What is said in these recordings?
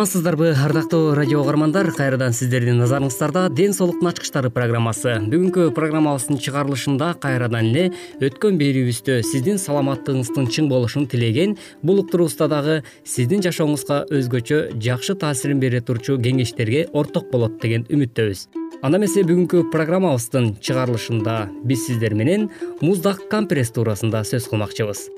амансыздарбы ардактуу радио угармандар. Кайрадан сиздердин назарыңыздарда ден соолуктун ачкычтары программасы. Бүгүнкү программабыздын чыгарылышында кайрадан эле өткөн берүүбүздө сиздин саламаттыгыңыздын чың болушун тилеген бул уктуруубузда дагы сиздин жашооңузга өзгөчө жакшы таасирин бере турчу кеңештерге орток болот деген үмүттөбүз. Анда эмесе бүгүнкү программабыздын чыгарылышында биз сиздер менен муздак компресс туурасында сөз кылмакчыбыз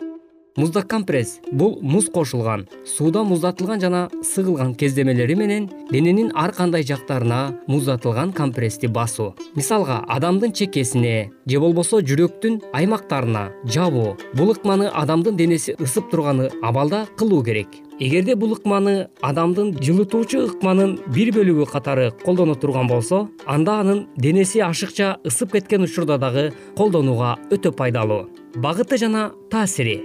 муздак компресс. Бул муз кошулган сууда муздатылган жана сыгылган кездемелери менен дененин ар кандай жактарына муздатылган компрессти басуу. Мисалга адамдын чекесине же болбосо жүрөктүн аймактарына жабуу. Бул ыкманы адамдын денеси ысып турганы абалда кылуу керек. Эгерде бул ыкманы адамдын жылытуучу ыкманын бир бөлүгү катары колдоно турган болсо анда анын денеси ашыкча ысып кеткен учурда дагы колдонууга өтө пайдалуу. Багыты жана таасири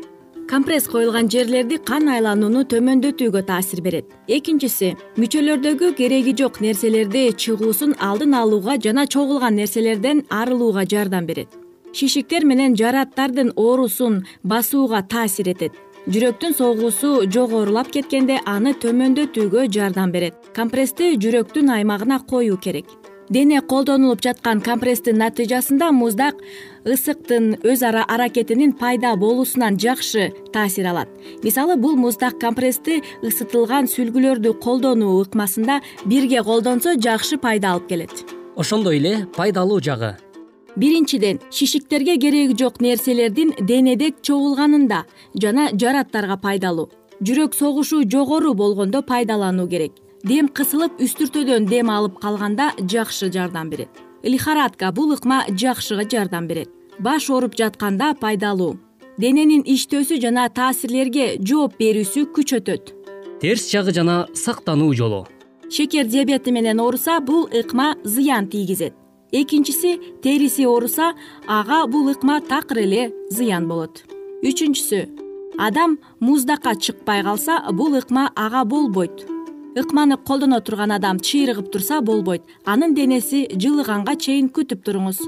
компресс коюлган жерлерди кан айланууну төмөндөтүүгө таасир берет. Экинчиси мүчөлөрдөгү кереги жок нерселерди чыгуусун алдын алууга жана чогулган нерселерден арылууга жардам берет. Шишиктер менен жараттардын оорусун басууга таасир этет. Жүрөктүн согуусу жогорулап кеткенде аны төмөндөтүүгө жардам берет. Компрессти жүрөктүн аймагына коюу керек дене колдонулуп жаткан компресстин натыйжасында муздак ысыктын өз ара аракетинин пайда болуусунан жакшы таасир алат. Мисалы бул муздак компрессти ысытылган сүлгүлөрдү колдонуу ыкмасында бирге колдонсо жакшы пайда алып келет. Ошондой эле пайдалуу жагы. Биринчиден шишиктерге кереги жок нерселердин денеде чогулганында жана жараттарга пайдалуу жүрөк согушу жогору болгондо пайдалануу керек дем кысылып үстүртөдөн дем алып калганда жакшы жардам берет. Лихорадка бул ыкма жакшыга жардам берет. Баш ооруп жатканда пайдалуу. Дененин иштөөсү жана таасирлерге жооп берүүсү күчөтөт. Терс жагы жана сактануу жолу. Шекер диабети менен ооруса бул ыкма зыян тийгизет. Экинчиси териси ооруса ага бул ыкма такыр эле зыян болот. Үчүнчүсү адам муздакка чыкпай калса бул ыкма ага болбойт ыкманы колдоно турган адам чыйрыгып турса болбойт. Анын денеси жылыганга чейин күтүп туруңуз.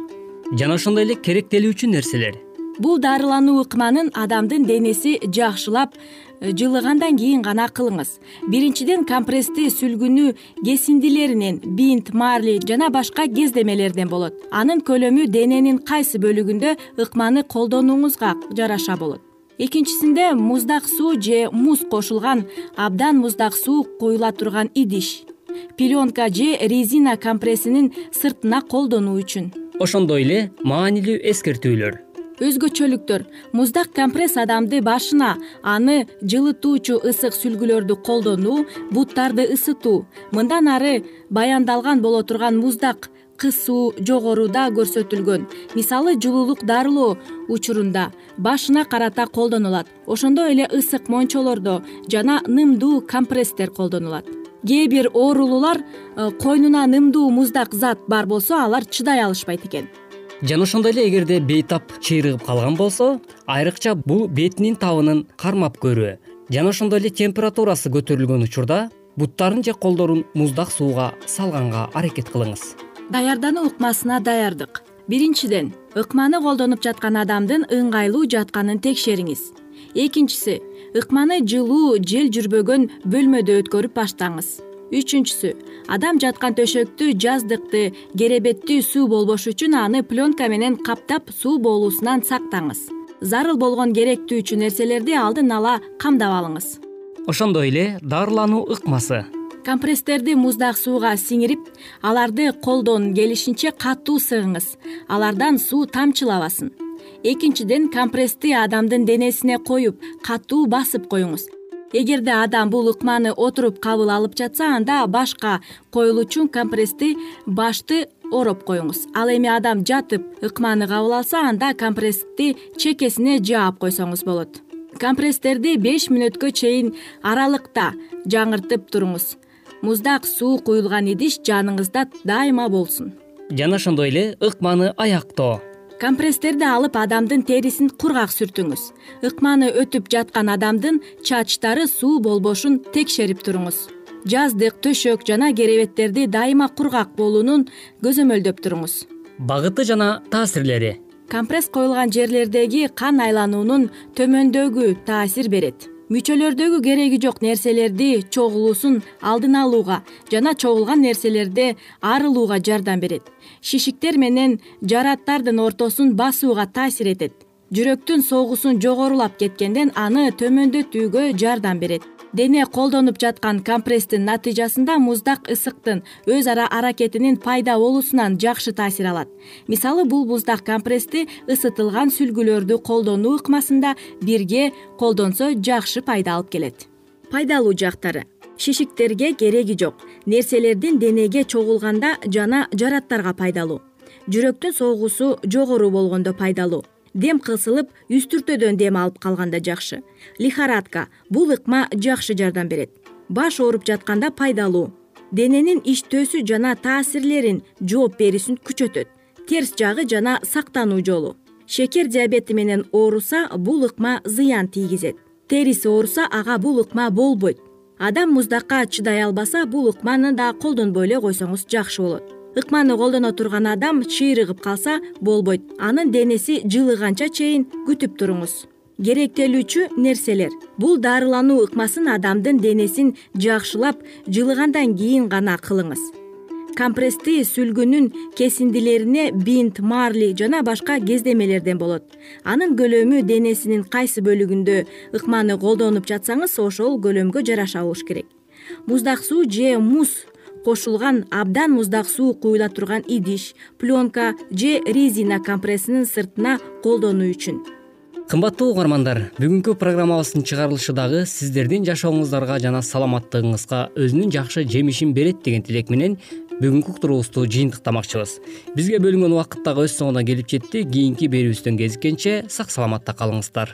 Жана ошондой эле керектелүүчү нерселер. Бул дарылануу ыкманын адамдын денеси жакшылап э, жылыгандан кийин гана кылыңыз. Биринчиден компрессти сүлгүнүү кесиндилеринен бинт марли жана башка кездемелерден болот. Анын көлөмү дененин кайсы бөлүгүндө ыкманы колдонууңузга жараша болот экинчисинде муздак суу же муз кошулган абдан муздак суу куюла турган идиш. Пленка же резина компрессинин сыртына колдонуу үчүн. Ошондой эле маанилүү эскертүүлөр. Өзгөчөлүктөр. Муздак компресс адамды башына аны жылытуучу ысык сүлгүлөрдү колдонуу буттарды ысытуу мындан ары баяндалган боло турган муздак кысуу жогоруда көрсөтүлгөн. Мисалы жылуулук дарылоо учурунда башына карата колдонулат. Ошондой эле ысык мончолордо жана нымдуу компресстер колдонулат. Кээ бир оорулуулар э, койнуна нымдуу муздак зат бар болсо алар чыдай алышпайт экен. Жана ошондой эле эгерде бейтап чыйрыгып калган болсо айрыкча бул бетинин табынын кармап көрүү. Жана ошондой эле температурасы көтөрүлгөн учурда буттарын же колдорун муздак сууга салганга аракет кылыңыз даярдануу ыкмасына даярдык. Биринчиден ыкманы колдонуп жаткан адамдын ыңгайлуу жатканын текшериңиз. Экинчиси ыкманы жылуу жел жүрбөгөн бөлмөдө өткөрүп баштаңыз. Үчүнчүсү адам жаткан төшөктү жаздыкты керебеттүү суу болбош үчүн аны пленка менен каптап суу болуусунан сактаңыз. Зарыл болгон керектүүчү нерселерди алдын ала камдап алыңыз. Ошондой эле дарылануу ыкмасы компресстерди муздак сууга сиңирип аларды колдон келишинче катуу сыгыңыз алардан суу тамчылабасын. Экинчиден компрессти адамдын денесине коюп катуу басып коюңуз. Эгерде адам бул ыкманы отуруп кабыл алып жатса анда башка коюлуучу компрессти башты ороп коюңуз. Ал эми адам жатып ыкманы кабыл алса анда компрессти чекесине жаап койсоңуз болот. Компресстерди беш мүнөткө чейин аралыкта жаңыртып туруңуз муздак суу куюлган идиш жаныңызда дайыма болсун. Жана ошондой эле ыкманы аяктоо компресстерди алып адамдын терисин кургак сүртүңүз. Ыкманы өтүп жаткан адамдын чачтары суу болбошун текшерип туруңуз. Жаздык төшөк жана керебеттерди дайыма кургак болуунун көзөмөлдөп туруңуз. Багыты жана таасирлери. Компресс коюлган жерлердеги кан айлануунун төмөндөгү таасир берет мүчөлөрдөгү кереги жок нерселерди чогулуусун алдын алууга жана чогулган нерселерде арылууга жардам берет. Шишиктер менен жараттардын ортосун басууга таасир этет. Жүрөктүн согуусун жогорулап кеткенден аны төмөндөтүүгө жардам берет дене колдонуп жаткан компресстин натыйжасында муздак ысыктын өз ара аракетинин пайда болуусунан жакшы таасир алат. Мисалы бул муздак компрессти ысытылган сүлгүлөрдү колдонуу ыкмасында бирге колдонсо жакшы пайда алып келет. Пайдалуу жактары. Шишиктерге кереги жок. Нерселердин денеге чогулганда жана жараттарга пайдалуу. Жүрөктүн согуусу жогору болгондо пайдалуу дем кысылып үстүртөдөн дем алып калганда жакшы. Лихорадка бул ыкма жакшы жардам берет. Баш ооруп жатканда пайдалуу. Дененин иштөөсү жана таасирлерин жооп берүүсүн күчөтөт. Терс жагы жана сактануу жолу. Шекер диабети менен ооруса бул ыкма зыян тийгизет. Териси ооруса ага бул ыкма болбойт. Адам муздакка чыдай албаса бул ыкманы да колдонбой эле койсоңуз жакшы болот ыкманы колдоно турган адам чыйрыгып калса болбойт. Анын денеси жылыганча чейин күтүп туруңуз. Керектелүүчү нерселер. Бул дарылануу ыкмасын адамдын денесин жакшылап жылыгандан кийин гана кылыңыз. Компрессти сүлгүнүн кесиндилерине бинт марли жана башка кездемелерден болот. Анын көлөмү денесинин кайсы бөлүгүндө ыкманы колдонуп жатсаңыз ошол көлөмгө жараша болуш керек. Муздак суу же муз кошулган абдан муздак суу куюла турган идиш пленка же резина компрессинин сыртына колдонуу үчүн. Кымбаттуу угармандар бүгүнкү программабыздын чыгарылышы дагы сиздердин жашооңуздарга жана саламаттыгыңызга өзүнүн жакшы жемишин берет деген тилек менен бүгүнкү уктуруубузду жыйынтыктамакчыбыз. Бизге бөлүнгөн убакыт дагы өз соңуна келип жетти кийинки берүүбүздөн кезиккенче сак саламатта калыңыздар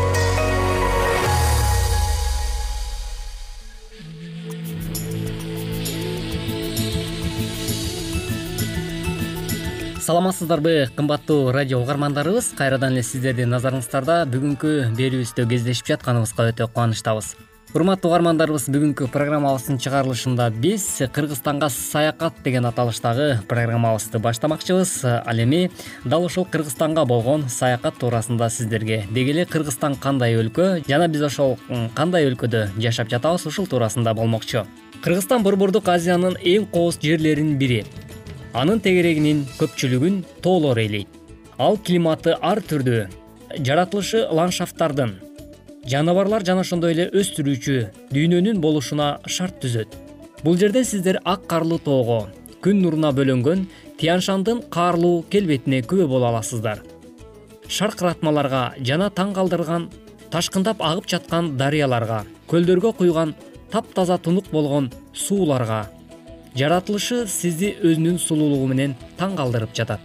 саламатсыздарбы кымбаттуу радио угармандарыбыз. Кайрадан эле сиздердин назарыңыздарда бүгүнкү берүүбүздө кездешип жатканыбызга өтө кубанычтабыз. Урматтуу угармандарыбыз бүгүнкү программабыздын чыгарылышында биз кыргызстанга саякат деген аталыштагы программабызды баштамакчыбыз. Ал эми дал ушул кыргызстанга болгон саякат туурасында сиздерге. Деги эле кыргызстан кандай өлкө жана биз ошол кандай өлкөдө жашап жатабыз ушул туурасында болмокчу. Кыргызстан борбордук азиянын эң кооз жерлеринин бири анын тегерегинин көпчүлүгүн тоолор ээлейт ал климаты ар түрдүү жаратылышы ландшафттардын жаныбарлар жана ошондой эле өстүрүүчү дүйнөнүн болушуна шарт түзөт. Бул жерден сиздер ак карлуу тоого күн нуруна бөлөнгөн тянь-шандын каарлуу келбетине күбө боло аласыздар. Шаркыратмаларга жана таң калтырган ташкындап агып жаткан дарыяларга көлдөргө куйган таптаза тунук болгон сууларга жаратылышы сизди өзүнүн сулуулугу менен таң калтырып жатат.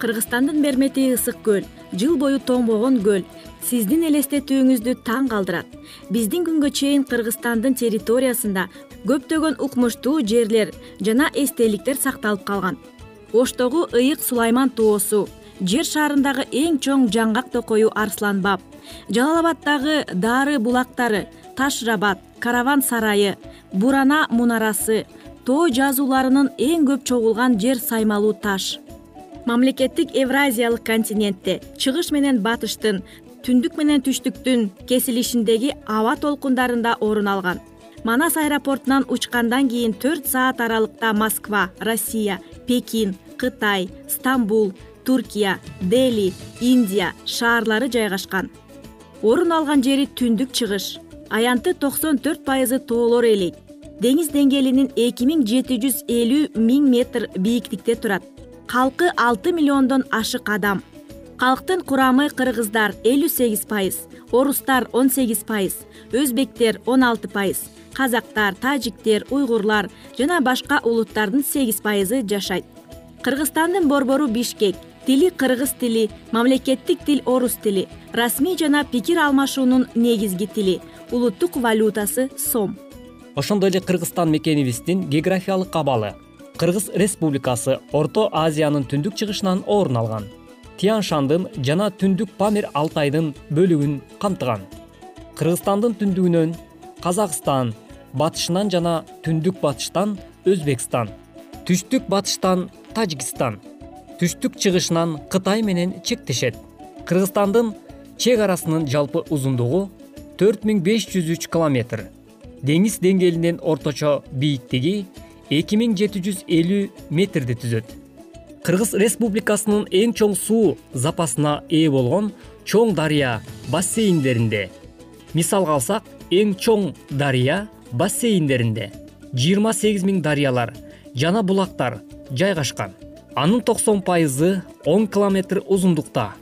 Кыргызстандын мермети ысык көл жыл бою тоңбогон көл. Сиздин элестетүүңүздү таң калтырат биздин күнгө чейин кыргызстандын территориясында көптөгөн укмуштуу жерлер жана эстеликтер сакталып калган. Оштогу ыйык сулайман тоосу жер шарындагы эң чоң жаңгак токою арслан баб жалал абаддагы дары булактары таш рабат караван сарайы бурана мунарасы тоо жазууларынын эң көп чогулган жер саймалуу таш. Мамлекеттик евразиялык континентте чыгыш менен батыштын түндүк менен түштүктүн кесилишиндеги аба толкундарында орун алган. Манас аэропортунан учкандан кийин төрт саат аралыкта москва россия пекин кытай стамбул туркия дели индия шаарлары жайгашкан. Орун алган жери түндүк чыгыш. Аянты токсон төрт пайызы тоолор ээлейт деңиз деңгээлинин эки миң жети жүз элүү миң метр бийиктикте турат. Калкы алты миллиондон ашык адам. Калктын курамы кыргыздар элүү сегиз пайыз орустар он сегиз пайыз өзбектер он алты пайыз казактар тажиктер уйгурлар жана башка улуттардын сегиз пайызы жашайт. Кыргызстандын борбору бишкек тили кыргыз тили мамлекеттик тил орус тили расмий жана пикир алмашуунун негизги тили улуттук валютасы сом ошондой эле кыргызстан мекенибиздин географиялык абалы. Кыргыз республикасы орто азиянын түндүк чыгышынан орун алган. Тиан шандын жана түндүк памир алтайдын бөлүгүн камтыган. Кыргызстандын түндүгүнөн казакстан батышынан жана түндүк батыштан өзбекстан түштүк батыштан тажикстан түштүк чыгышынан кытай менен чектешет. Кыргызстандын чек арасынын жалпы узундугу төрт миң беш жүз үч километр деңиз деңгээлинен орточо бийиктиги эки миң жети жүз элүү метрди түзөт. Кыргыз республикасынын эң чоң суу запасына ээ болгон чоң дарыя бассейндеринде мисалга алсак эң чоң дарыя бассейндеринде жыйырма сегиз миң дарыялар жана булактар жайгашкан. Анын токсон пайызы он километр узундукта.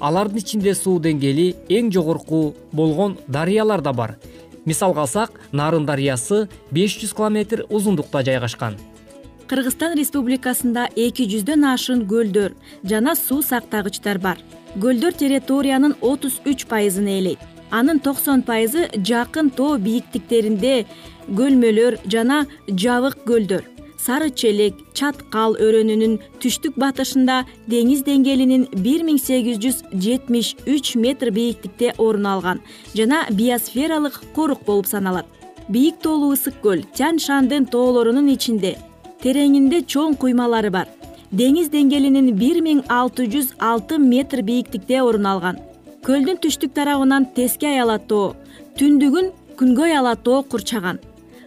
Алардын ичинде суу деңгээли эң жогорку болгон дарыялар да бар мисалга алсак нарын дарыясы беш жүз километр узундукта жайгашкан. Кыргызстан республикасында эки жүздөн ашык көлдөр жана суу сактагычтар бар. Көлдөр территориянын отуз үч пайызын ээлейт. Анын токсон пайызы жакын тоо бийиктиктеринде көлмөлөр жана жабык көлдөр сары челек чаткал өрөөнүнүн түштүк батышында деңиз деңгээлинин бир миң сегиз жүз жетимиш үч метр бийиктикте орун алган жана биосфералык корук болуп саналат. Бийик тоолуу ысык көл тянь шандын тоолорунун ичинде. Тереңинде чоң куймалары бар. Деңиз деңгээлинин бир миң алты жүз алты метр бийиктикте орун алган. Көлдүн түштүк тарабынан тескей ала тоо түндүгүн күнгөй ала тоо курчаган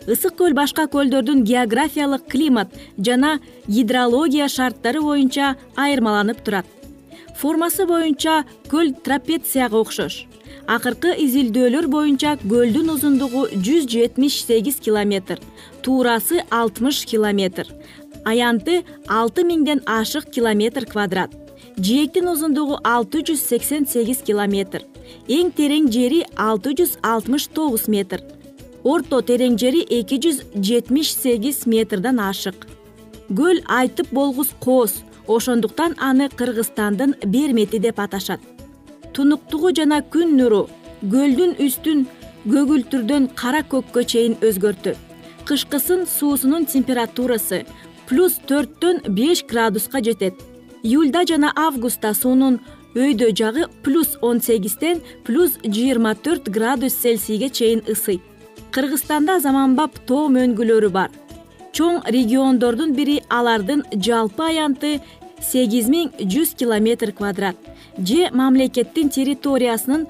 ысык көл башка көлдөрдүн географиялык климат жана гидрология шарттары боюнча айырмаланып турат. Формасы боюнча көл трапецияга окшош. Акыркы изилдөөлөр боюнча көлдүн узундугу жүз жетимиш сегиз километр туурасы алтымыш километр аянты алты миңден ашык километр квадрат жээктин узундугу алты жүз сексен сегиз километр эң терең жери алты жүз алтымыш тогуз метр орто терең жери эки жүз жетимиш сегиз метрден ашык. Көл айтып болгус кооз ошондуктан аны кыргызстандын бермети деп аташат. Тунуктугу жана күн нуру көлдүн үстүн көгүлтүрдөн кара көккө чейин өзгөртөт кышкысын суусунун температурасы плюс төрттөн беш градуска жетет. Июлда жана августта суунун өйдө жагы плюс он сегизден плюс жыйырма төрт градус цельсийге чейин ысыйт кыргызстанда заманбап тоо мөңгүлөрү бар. Чоң региондордун бири алардын жалпы аянты сегиз миң жүз километр квадрат же мамлекеттин территориясынын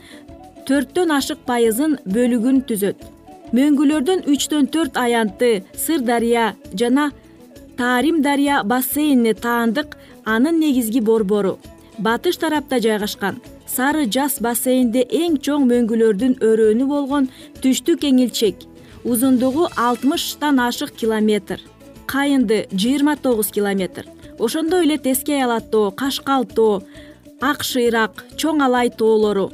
төрттөн ашык пайызын бөлүгүн түзөт. Мөңгүлөрдүн үчтөн төрт аянты сыр дарыя жана таарим дарыя бассейнине таандык анын негизги борбору батыш тарапта жайгашкан сары жаз бассейнде эң чоң мөңгүлөрдүн өрөөнү болгон түштүк эңилчек узундугу алтымыштан ашык километр. Кайынды жыйырма тогуз километр. Ошондой эле тескей ала тоо кашкал тоо ак шыйрак чоң алай тоолору.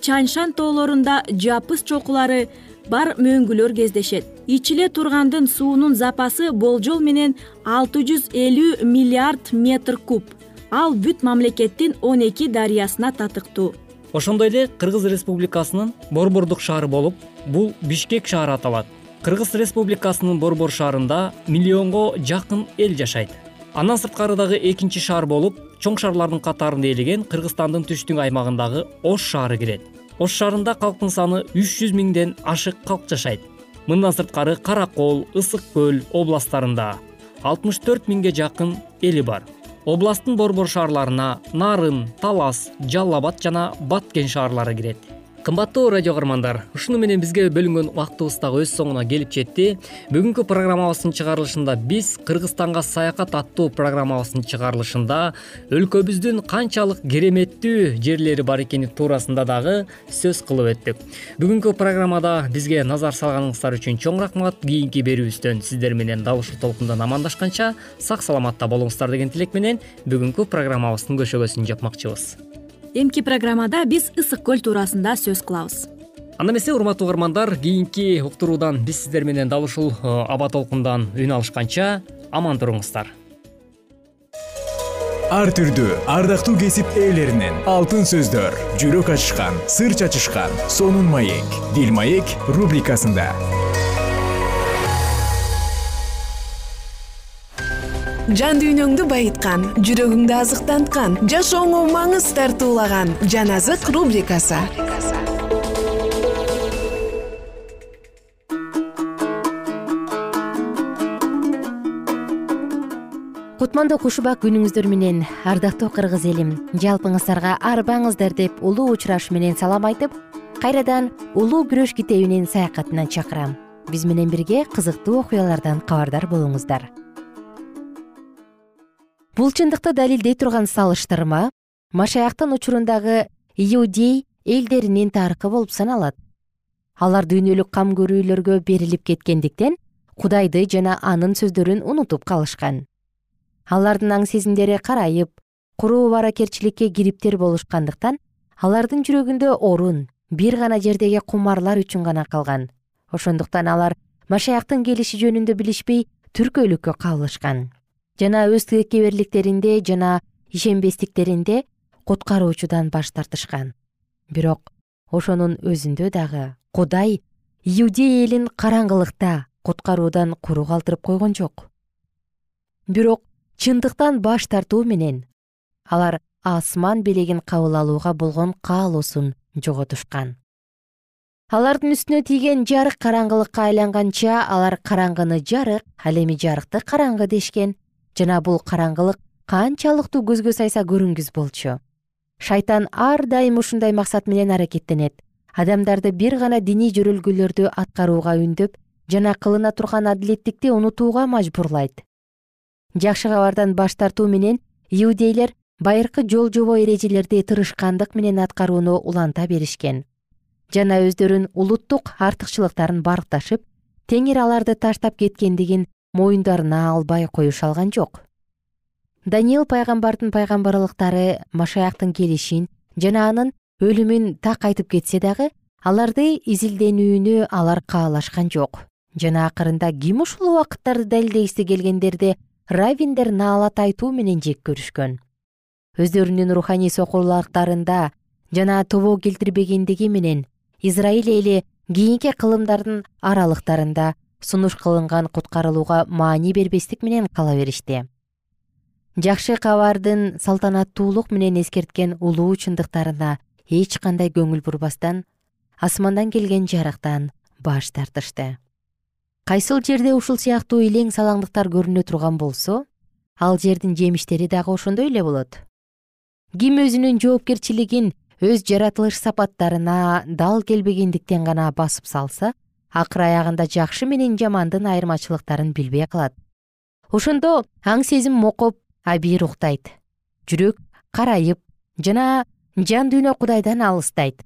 Чаньшан тоолорунда жапыс чокулары бар мөңгүлөр кездешет. Ичиле тургандын суунун запасы болжол менен алты жүз элүү миллиард метр куб ал бүт мамлекеттин он эки дарыясына татыктуу. Ошондой эле кыргыз республикасынын борбордук шаары болуп бул бишкек шаары аталат. Кыргыз республикасынын борбор шаарында миллионго жакын эл жашайт. Андан сырткары дагы экинчи шаар болуп чоң шаарлардын катарында ээлеген кыргызстандын түштүк аймагындагы ош шаары кирет. Ош шаарында калктын саны үч жүз миңден ашык калк жашайт. Мындан сырткары кара кол ысык көл областтарында алтымыш төрт миңге жакын эли бар областтын борбор шаарларына нарын талас жалал абад жана баткен шаарлары кирет кымбаттуу радио каармандар ушуну менен бизге бөлүнгөн убактыбыз дагы өз соңуна келип жетти. Бүгүнкү программабыздын чыгарылышында биз кыргызстанга саякат аттуу программабыздын чыгарылышында өлкөбүздүн канчалык кереметтүү жерлери бар экени туурасында дагы сөз кылып өттүк. Бүгүнкү программада бизге назар салганыңыздар үчүн чоң рахмат кийинки берүүбүздөн сиздер менен дал ушул толкундан амандашканча сак саламатта болуңуздар деген тилек менен бүгүнкү программабыздын көшөгөсүн жапмакчыбыз эмки программада биз ысык көл туурасында сөз кылабыз. Анда эмесе урматтуу угармандар кийинки уктуруудан биз сиздер менен дал ушул э, аба толкундан үн алышканча аман туруңуздар. Ар түрдүү ардактуу кесип ээлеринен алтын сөздөр жүрөк ачышкан сыр чачышкан сонун маек. Дил маек рубрикасында жан дүйнөңдү байыткан жүрөгүңдү азыктанткан жашооңо маңыз тартуулаган жан азык рубрикасы. Кутмандуу кушубак күнүңүздөр менен ардактуу кыргыз элим жалпыңыздарга арбаңыздар деп улуу учураш менен салам айтып кайрадан улуу күрөш китебинин саякатына чакырам. Биз менен бирге кызыктуу окуялардан кабардар болуңуздар бул чындыкты далилдей турган салыштырма машаяктын учурундагы иудей элдеринин тарыхы болуп саналат. Алар дүйнөлүк кам көрүүлөргө берилип кеткендиктен кудайды жана анын сөздөрүн унутуп калышкан. Алардын аң сезимдери карайып куруу баракерчиликке кириптер болушкандыктан алардын жүрөгүндө орун бир гана жердеги кумарлар үчүн гана калган. Ошондуктан алар машаяктын келиши жөнүндө билишпей түркөйлүккө кабылышкан жана өз тилкеберликтеринде жана ишенбестиктеринде куткаруучудан баш тартышкан. Бирок ошонун өзүндө дагы кудай иудей элин караңгылыкта куткаруудан куру калтырып койгон жок. Бирок чындыктан баш тартуу менен алар асман белегин кабыл алууга болгон каалоосун жоготушкан. Алардын үстүнө тийген жарык караңгылыкка айланганча алар караңгыны жарык ал эми жарыкты караңгы дешкен жана бул караңгылык канчалыктуу көзгө сайса көрүнгүс болчу. Шайтан ар дайым ушундай максат менен аракеттенет. Адамдарды бир гана диний жөрөлгөлөрдү аткарууга үндөп жана кылына турган адилеттикти унутууга мажбурлайт. Жакшы кабардан баш тартуу менен иудейлер байыркы жол жобо эрежелерди тырышкандык менен аткарууну уланта беришкен. Жана өздөрүн улуттук артыкчылыктарын баркташып теңир аларды таштап кеткендигин моюндарына албай коюша алган жок. Даниил пайгамбардын пайгамбарлыктары машаяктын келишин жана анын өлүмүн так айтып кетсе дагы аларды изилденүүнү алар каалашкан жок. Жана акырында ким ушул убакыттарды далилдегиси келгендерди раввиндер наалат айтуу менен жек көрүшкөн. Өздөрүнүн руханий сокурлуктарында жана тобоо келтирбегендиги менен израиль эли кийинки кылымдардын аралыктарында сунуш кылынган куткарылууга маани бербестик менен кала беришти. Жакшы кабардын салтанаттуулук менен эскерткен улуу чындыктарына эч кандай көңүл бурбастан асмандан келген жарыктан баш тартышты. Кайсыл жерде ушул сыяктуу илең салаңдыктар көрүнө турган болсо ал жердин жемиштери дагы ошондой эле болот. Ким өзүнүн жоопкерчилигин өз жаратылыш сапаттарына дал келбегендиктен гана басып салса акыр аягында жакшы менен жамандын айырмачылыктарын билбей калат. Ошондо аң сезим мокоп абийир уктайт жүрөк карайып жана жан дүйнө кудайдан алыстайт.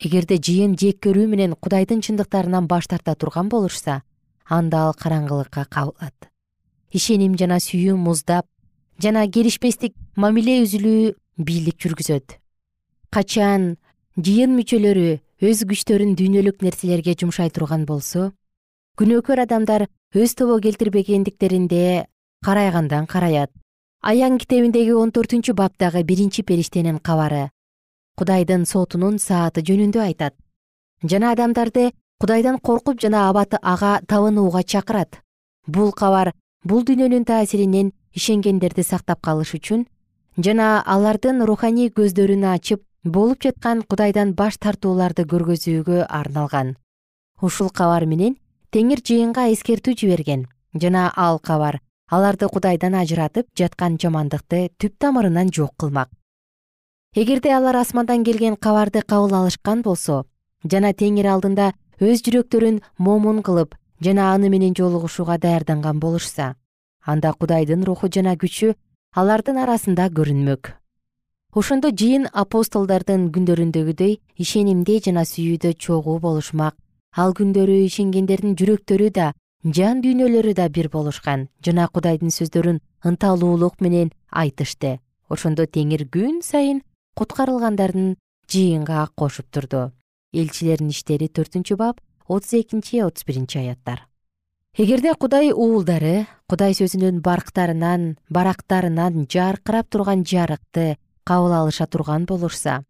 Эгерде жыйын жек көрүү менен кудайдын чындыктарынан баш тарта турган болушса анда ал караңгылыкка кабылат. Ишеним жана сүйүү муздап жана келишпестик мамиле үзүлүү бийлик жүргүзөт. Качан жыйын мүчөлөрү өз күчтөрүн дүйнөлүк нерселерге жумшай турган болсо күнөөкөр адамдар өз тобо келтирбегендиктеринде карайгандан караят. Аян китебиндеги он төртүнчү баптагы биринчи периштенин кабары кудайдын сотунун сааты жөнүндө айтат. Жана адамдарды кудайдан коркуп жана абаты ага табынууга чакырат. Бул кабар бул дүйнөнүн таасиринен ишенгендерди сактап калыш үчүн жана алардын руханий көздөрүн ачып болуп жаткан кудайдан баш тартууларды көргөзүүгө арналган. Ушул кабар менен теңир жыйынга эскертүү жиберген. Жана ал кабар аларды кудайдан ажыратып жаткан жамандыкты түп тамырынан жок кылмак. Эгерде алар асмандан келген кабарды кабыл алышкан болсо жана теңир алдында өз жүрөктөрүн момун кылып жана аны менен жолугушууга даярданган болушса анда кудайдын руху жана күчү алардын арасында көрүнмөк ошондо жыйын апостолдордун күндөрүндөгүдөй ишенимде жана сүйүүдө чогуу болушмак. Ал күндөрү ишенгендердин жүрөктөрү да жан дүйнөлөрү да бир болушкан жана кудайдын сөздөрүн ынталуулук менен айтышты. Ошондо теңир күн сайын куткарылгандардын жыйынга кошуп турду. Элчилердин иштери төртүнчү бап отуз экинчи отуз биринчи аяттар. Эгерде кудай уулдары кудай сөзүнүн барктарынан барактарынан жаркырап турган жарыкты кабыл алыша турган болушса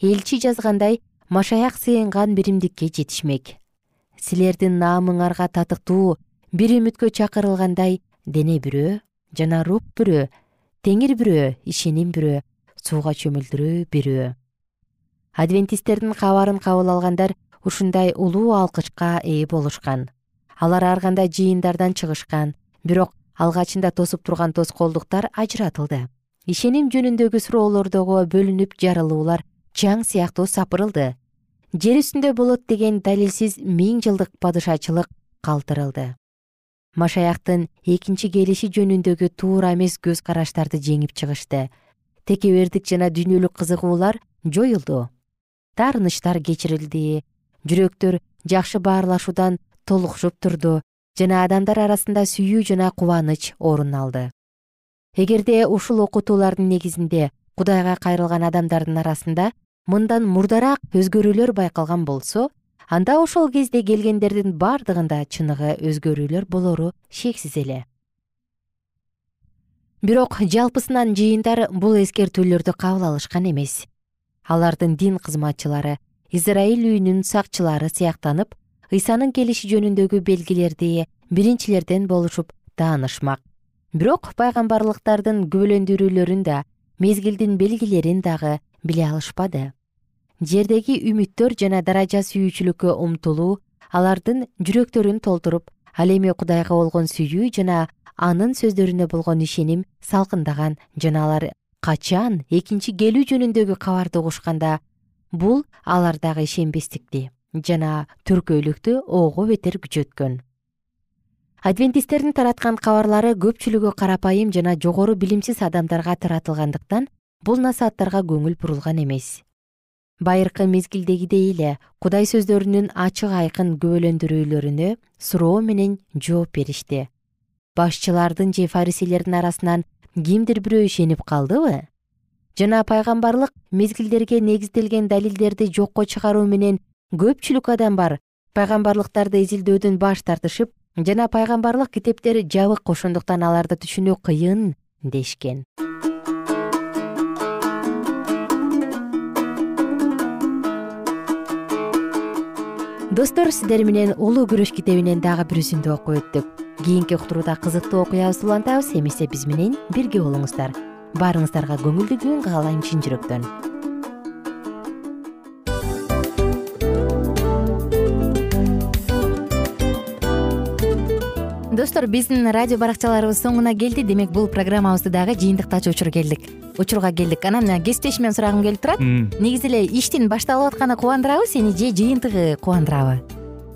элчи жазгандай машаяк сыйынган биримдикке жетишмек. Силердин наамыңарга татыктуу бир үмүткө чакырылгандай дене бирөө жана рух бирөө теңир бирөө ишеним бирөө сууга чөмүлдүрүү бирөө. Адвентисттердин кабарын кабыл алгандар ушундай улуу алкычка ээ болушкан. Алар ар кандай жыйындардан чыгышкан бирок алгачында тосуп турган тоскоолдуктар ажыратылды ишеним жөнүндөгү суроолордогу бөлүнүп жарылуулар чаң сыяктуу сапырылды. Жер үстүндө болот деген далилсиз миң жылдык падышачылык калтырылды. Машаяктын экинчи келиши жөнүндөгү туура эмес көз караштарды жеңип чыгышты. Текебердик жана дүйнөлүк кызыгуулар жоюлду. Таарынычтар кечирилди. Жүрөктөр жакшы баарлашуудан толукушуп турду жана адамдар арасында сүйүү жана кубаныч орун алды эгерде ушул окутуулардын негизинде кудайга кайрылган адамдардын арасында мындан мурдараак өзгөрүүлөр байкалган болсо анда ошол кезде келгендердин бардыгында чыныгы өзгөрүүлөр болору шексиз эле. Бирок жалпысынан жыйындар бул эскертүүлөрдү кабыл алышкан эмес. Алардын дин кызматчылары израиль үйүнүн сакчылары сыяктанып ыйсанын келиши жөнүндөгү белгилерди биринчилерден болушуп таанышмак бирок пайгамбарлыктардын күбөлөндүрүүлөрүн да мезгилдин белгилерин дагы биле алышпады. Жердеги үмүттөр жана даража сүйүүчүлүккө умтулуу алардын жүрөктөрүн толтуруп ал эми кудайга болгон сүйүү жана анын сөздөрүнө болгон ишеним салкындаган жана алар качан экинчи келүү жөнүндөгү кабарды угушканда бул алардагы ишенбестикти жана түркөйлүктү ого бетер күчөткөн адвентисттердин тараткан кабарлары көпчүлүгү карапайым жана жогору билимсиз адамдарга таратылгандыктан бул насааттарга көңүл бурулган эмес. Байыркы мезгилдегидей эле кудай сөздөрүнүн ачык айкын күбөлөндүрүүлөрүнө суроо менен жооп беришти. Башчылардын же фарисейлердин арасынан кимдир бирөө ишенип калдыбы? Жана пайгамбарлык мезгилдерге негизделген далилдерди жокко чыгаруу менен көпчүлүк адам бар пайгамбарлыктарды изилдөөдөн баш тартышып жана пайгамбарлык китептер жабык ошондуктан аларды түшүнүү кыйын дешкен. Достор сиздер менен улуу күрөш китебинен дагы бир үзүндү окуп өттүк. Кийинки уктурууда кызыктуу окуябызды улантабыз эмесе биз менен бирге болуңуздар. Баарыңыздарга көңүлдүү күн каалайм чын жүрөктөн достор биздин радио баракчаларыбыз соңуна келди. Демек бул программабызды дагы жыйынтыктаочу учур келдик. Учурга келдик. Анан кесиптешимден сурагым келип турат. Негизи эле иштин башталып атканы кубандырабы сени же жыйынтыгы кубандырабы